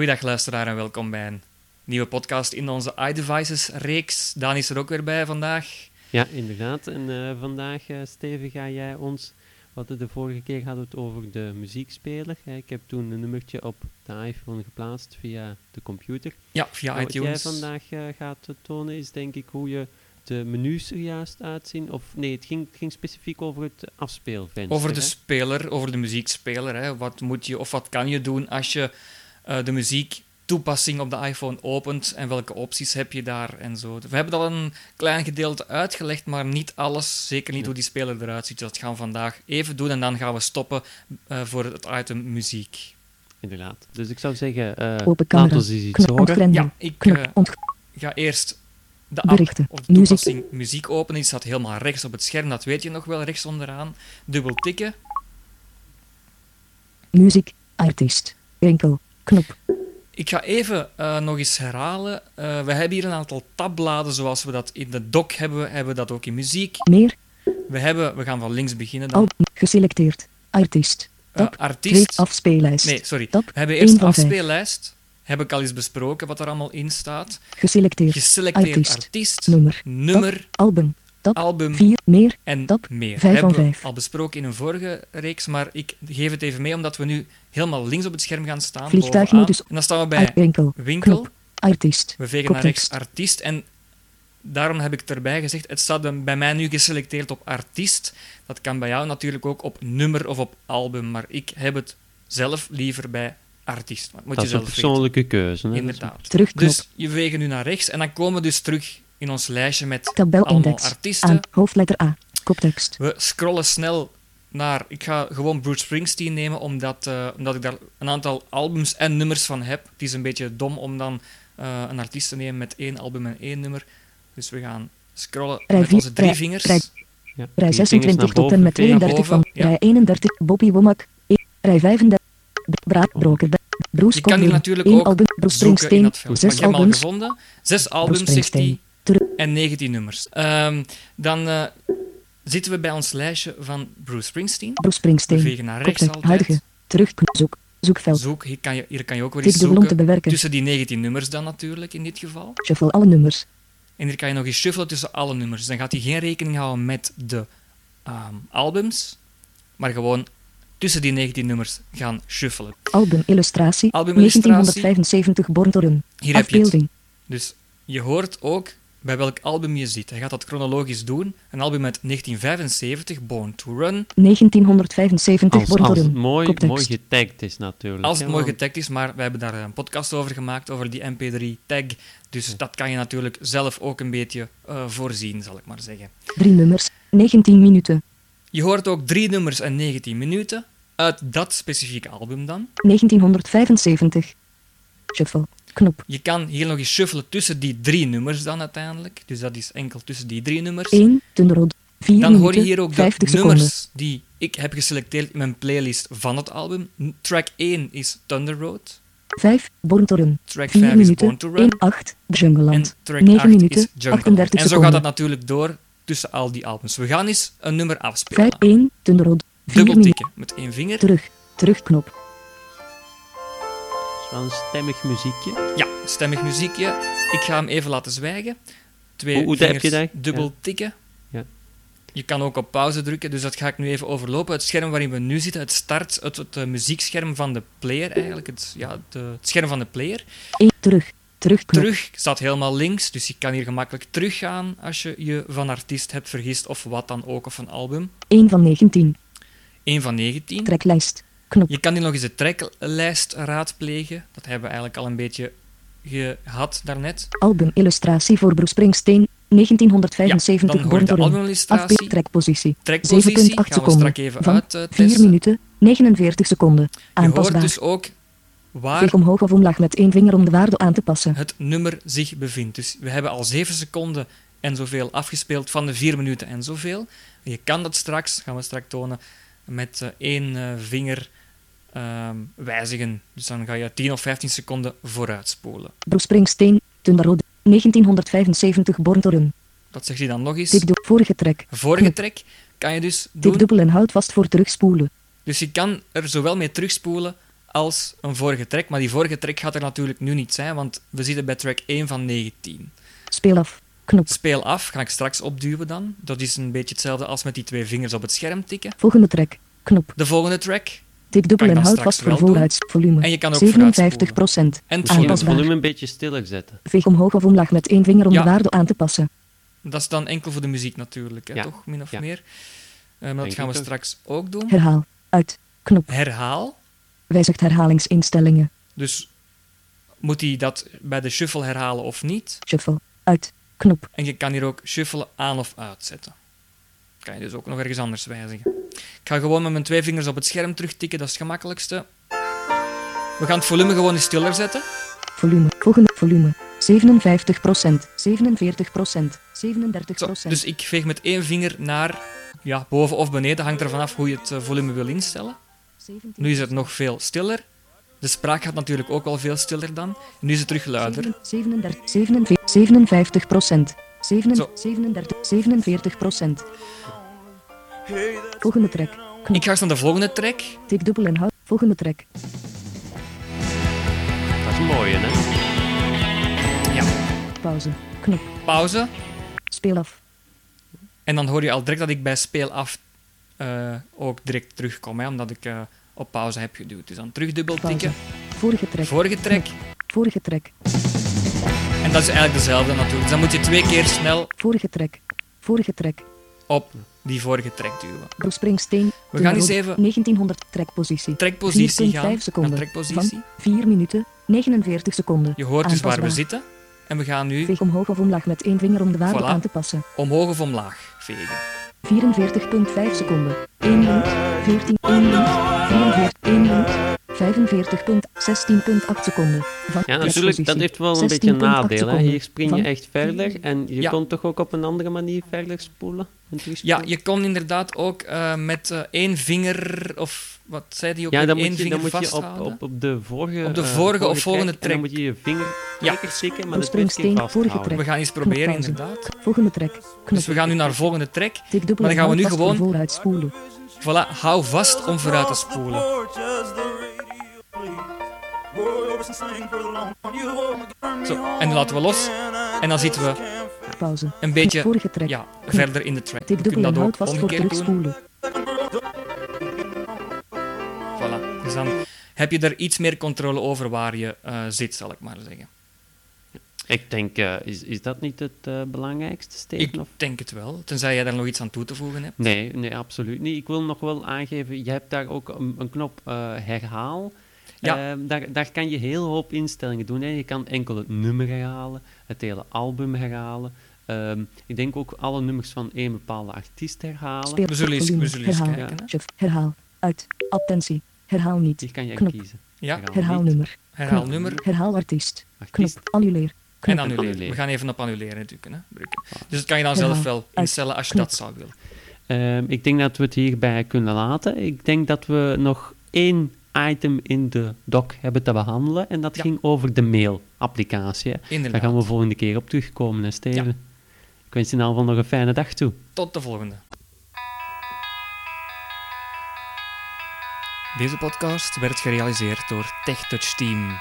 Goeiedag luisteraar en welkom bij een nieuwe podcast in onze iDevices-reeks. Daan is er ook weer bij vandaag. Ja, inderdaad. En eh, vandaag, uh, Steven, ga jij ons... Wat de vorige keer hadden we het over de muziekspeler. Ik heb toen een nummertje op de iPhone geplaatst via de computer. Ja, via iTunes. Wat jij vandaag eh, gaat tonen is denk ik hoe je de menus er juist uitzien. Of nee, het ging, het ging specifiek over het afspeelvenster. Over de hè? speler, over de muziekspeler. Hè. Wat moet je of wat kan je doen als je eh, de muziektoepassing op de iPhone opent en welke opties heb je daar en zo. We hebben al een klein gedeelte uitgelegd, maar niet alles. Zeker niet Ja. hoe die speler eruit ziet. Dat gaan we vandaag even doen en dan gaan we stoppen eh, voor het item muziek. Inderdaad. Dus ik zou zeggen, eh Open laat camera. ons eens iets horen. Ja, ik ga eerst de app Berichten. of de Muziek. toepassing muziek openen. Die staat helemaal rechts op het scherm, dat weet je nog wel, rechts onderaan. Dubbel tikken. Muziek. Artiest. Enkel. Knop. Ik ga even eh, nog eens herhalen. Eh, we hebben hier een aantal tabbladen, zoals we dat in de doc hebben, hebben we dat ook in muziek. Meer. We, hebben, we gaan van links beginnen dan. Album. Geselecteerd. Artiest. Eh, Tab. Twee. artiest. Afspeellijst. Nee, sorry. Tab. We hebben eerst afspeellijst. Heb ik al eens besproken wat er allemaal in staat. Geselecteerd. Geselecteerd Artiest. artiest, Nummer. nummer, Album. Album 4. Meer. en meer. Vijf van hebben we vijf. al besproken in een vorige reeks, maar ik geef het even mee omdat we nu helemaal links op het scherm gaan staan. Vliegtuigmodus. En dan staan we bij winkel. Knop. Artiest. We vegen naar rechts artiest en daarom heb ik erbij gezegd, het staat dan bij mij nu geselecteerd op artiest. Dat kan bij jou natuurlijk ook op nummer of op album, maar ik heb het zelf liever bij artiest. Maar moet Dat je is een zelf persoonlijke keuze. Hè? Inderdaad. Terugknop. Dus je vegen nu naar rechts en dan komen we dus terug in ons lijstje met Tabel allemaal index. artiesten. Aan. Hoofdletter A. Koptekst. We scrollen snel naar. Ik ga gewoon Bruce Springsteen nemen, omdat, eh, omdat ik daar een aantal albums en nummers van heb. Het is een beetje dom om dan eh, een artiest te nemen met één album en één nummer. Dus we gaan scrollen Rij met vier- onze drie rij- vingers. rij- Ja, Rij die vingers 26 naar tot en met vegen. 32 van. ja. Rij 31. Bobby Womack. E- Rij 35. Braad Broker. Bruce Je kan hier natuurlijk ook album. Bruce zoeken in Springsteen. dat veld. Maar Zes ik heb hem al albums. gevonden. Zes albums, zegt Springsteen. hij. En 19 nummers. Ehm, dan eh, zitten we bij ons lijstje van Bruce Springsteen. Bruce Springsteen. vegen naar rechts altijd. Huidige. Terug. Zoek. Zoekveld. Zoek, hier kan je, hier kan je ook weer eens te zoeken. bewerken. Tussen die 19 nummers dan natuurlijk, in dit geval. Shuffle alle nummers. En hier kan je nog eens shuffelen tussen alle nummers. Dan gaat hij geen rekening houden met de ehm, albums, maar gewoon tussen die 19 nummers gaan shuffelen. Album illustratie. Albumillustratie. 1975 Born to Run. Hier heb je het. Afbeelding. Dus je hoort ook bij welk album je zit. Hij gaat dat chronologisch doen. Een album uit 1975, Born to Run. 1975 Als, Born to als het Run. mooi, Koptekst. mooi getagd is natuurlijk. Als het mooi getagd is, maar we hebben daar een podcast over gemaakt, over die MP3-tag. Dus dat kan je natuurlijk zelf ook een beetje eh, voorzien, zal ik maar zeggen. Drie nummers. 19 minuten. Je hoort ook drie nummers en 19 minuten uit dat specifieke album dan. 1975. Shuffle. Knop. Je kan hier nog eens shuffelen tussen die drie nummers dan uiteindelijk. Dus dat is enkel tussen die drie nummers. 1. Tunrod. 4 Dan hoor je hier ook de 50 seconden. nummers die ik heb geselecteerd in mijn playlist van het album. Track 1 is Thunder Road. 5. Born to Run. Track 4 5 is. Born to 1. Run. 8. En Jungleland. track 9 8 minuten. is Jungle. 38 En zo gaat dat natuurlijk door tussen al die albums. We gaan eens een nummer 5. afspelen. 1. Tunrod. 4 Dubbel tikken met één vinger. Terug. Terugknop. Wel een stemmig muziekje. Ja, stemmig muziekje. Ik ga hem even laten zwijgen. Twee Hoe- hoe heb vingers je dat? dubbel Ja. tikken. Ja. Je kan ook op pauze drukken, dus dat ga ik nu even overlopen. Het scherm waarin we nu zitten, het start, het, het eh, muziekscherm van de player eigenlijk, het, ja, de, het scherm van de player. 1. Terug. Terugknop. Terug staat helemaal links, dus je kan hier gemakkelijk teruggaan als je je van artiest hebt vergist of wat dan ook, of een album. 1 van 19. 1 van 19. Treklijst. Knop. Je kan hier nog eens de tracklijst raadplegen. Dat hebben we eigenlijk al een beetje gehad daarnet. Album illustratie voor Bruce Springsteen. 1975 Ja, Born to Run. Afbeeldtrekpositie. 7,8 Trekpositie gaan we seconden. straks even Van uit eh, 4 testen. minuten. 49 seconden. Je hoort Aanpasbaar. dus ook waar Veeg omhoog of omlaag met één vinger om de waarde aan te passen. het nummer zich bevindt. Dus we hebben al 7 seconden en zoveel afgespeeld van de 4 minuten en zoveel. Je kan dat straks, gaan we straks tonen, met eh, één eh, vinger ehm, wijzigen. Dus dan ga je 10 of 15 seconden vooruitspoelen. Bruce Springsteen. Tundarode. 1975 Born to Run. Dat zegt hij dan nog eens. De vorige trek. Vorige track kan je dus doen. dubbel en houd vast voor terugspoelen. Dus je kan er zowel mee terugspoelen als een vorige track. Maar die vorige track gaat er natuurlijk nu niet zijn, want we zitten bij track 1 van 19. Speel af. Knop. Speel af, ga ik straks opduwen dan. Dat is een beetje hetzelfde als met die twee vingers op het scherm tikken. Volgende track. Knop. De volgende track. Tik dubbel en houd vast voor. Volume. En je kan ook 57 procent. En het volume een beetje stiller zetten. Veeg omhoog of omlaag met één vinger om Ja. de waarde aan te passen. Dat is dan enkel voor de muziek natuurlijk, hè, Ja. toch? Min of Ja. meer. Eh, maar dat gaan we ook. straks ook doen. Herhaal. Uit. Knop. Herhaal. Wijzigt herhalingsinstellingen. Dus moet hij dat bij de shuffle herhalen of niet? Shuffle. Uit. Knop. En je kan hier ook shuffelen aan of uitzetten. Kan je dus ook nog ergens anders wijzigen. Ik ga gewoon met mijn twee vingers op het scherm terugtikken, dat is het gemakkelijkste. We gaan het volume gewoon eens stiller zetten. Volume. Volgende. Volume. 57 procent. 47 procent. 37 Zo, procent. dus ik veeg met één vinger naar ja, boven of beneden, hangt ervan af hoe je het eh, volume wil instellen. Nu is het nog veel stiller. De spraak gaat natuurlijk ook al veel stiller dan. Nu is het terug luider. 37, 47, 57 procent. Zo. 37, 47 procent. Volgende track. Knop. Ik ga eens naar de volgende track. Tik dubbel en houd. Volgende track. Dat is een mooie, hè? Ja, Pauze. Knop. pauze. Speel af. En dan hoor je al direct dat ik bij speel af eh, ook direct terugkom, hè, omdat ik eh, op pauze heb geduwd. Dus dan terug dubbel tikken. Vorige track. Vorige track. Vorige track. En dat is eigenlijk dezelfde natuurlijk. Dus dan moet je twee keer snel Vorige track. Vorige track. op die vorige track duwen. Bruce Springsteen. We gaan eens even 1900 trackpositie. trackpositie 4,5 gaan. Naar seconden. trackpositie. 4 minuten. 49 seconden. Je hoort dus waar we zitten. En we gaan nu Veeg omhoog of omlaag met één vinger om de waarde Voilà. aan te passen. omhoog of omlaag vegen. 44,5 seconden. 1 minuut. 14, 1 minuut. 44, 1 minuut. 45,16,8 seconden. Van Ja, natuurlijk, dat heeft wel een beetje een 16,8 nadeel. Hier spring je echt verder en je Ja. kon toch ook op een andere manier verder spoelen? en Ja, je kon inderdaad ook eh, met eh, één vinger, of wat zei die ook, Ja, met dan één moet je, vinger dan moet je op, vasthouden. op, op de vorige, Op de eh, vorige of volgende track, en dan moet je je vinger Ja. lekker stikken, maar de vorige vasthouden. We gaan eens proberen, inderdaad. Volgende track. Knop. Dus we gaan nu naar de volgende track. Dubbel Maar dan gaan we nu gewoon- vooruit spoelen. Voilà, hou vast om vooruit te spoelen. Zo, en dan laten we los. En dan zitten we Pauze. een beetje Vorige track. ja, verder in de track. Tik dubbel en dat houd ook vast voor terugspoelen. Voilà. Dus dan heb je er iets meer controle over waar je eh, zit, zal ik maar zeggen. Ik denk, eh, is, is dat niet het eh, belangrijkste, Steven? Ik of? denk het wel, tenzij jij daar nog iets aan toe te voegen hebt. Nee, nee, absoluut niet. Ik wil nog wel aangeven, je hebt daar ook een, een knop eh, herhaal. Ja. Ehm, daar, daar kan je heel hoop instellingen doen. Hè. Je kan enkel het nummer herhalen, het hele album herhalen. Ehm, ik denk ook alle nummers van één bepaalde artiest herhalen. Speel We zullen eens- volume. we zullen eens herhaal. kijken, hè. Herhaal. Uit. Attentie. Herhaal niet. Die kan je Knop. kiezen. Ja, Herhaal nummer. herhaal Knop. nummer Herhaal artiest. Knop. Artiest. Annuleer. en Knop. annuleren. annuleren. We gaan even op annuleren drukken. Hè, drukken. Dus dat kan je dan Herhaal. zelf wel instellen als je Knop. dat zou willen. Ehm, ik denk dat we het hierbij kunnen laten. Ik denk dat we nog één item in de doc hebben te behandelen. En dat Ja. ging over de mail-applicatie. Daar gaan we volgende keer op terugkomen, hè, Steven. Ja. Ik wens je in ieder geval nog een fijne dag toe. Tot de volgende. Deze podcast werd gerealiseerd door TechTouch Team.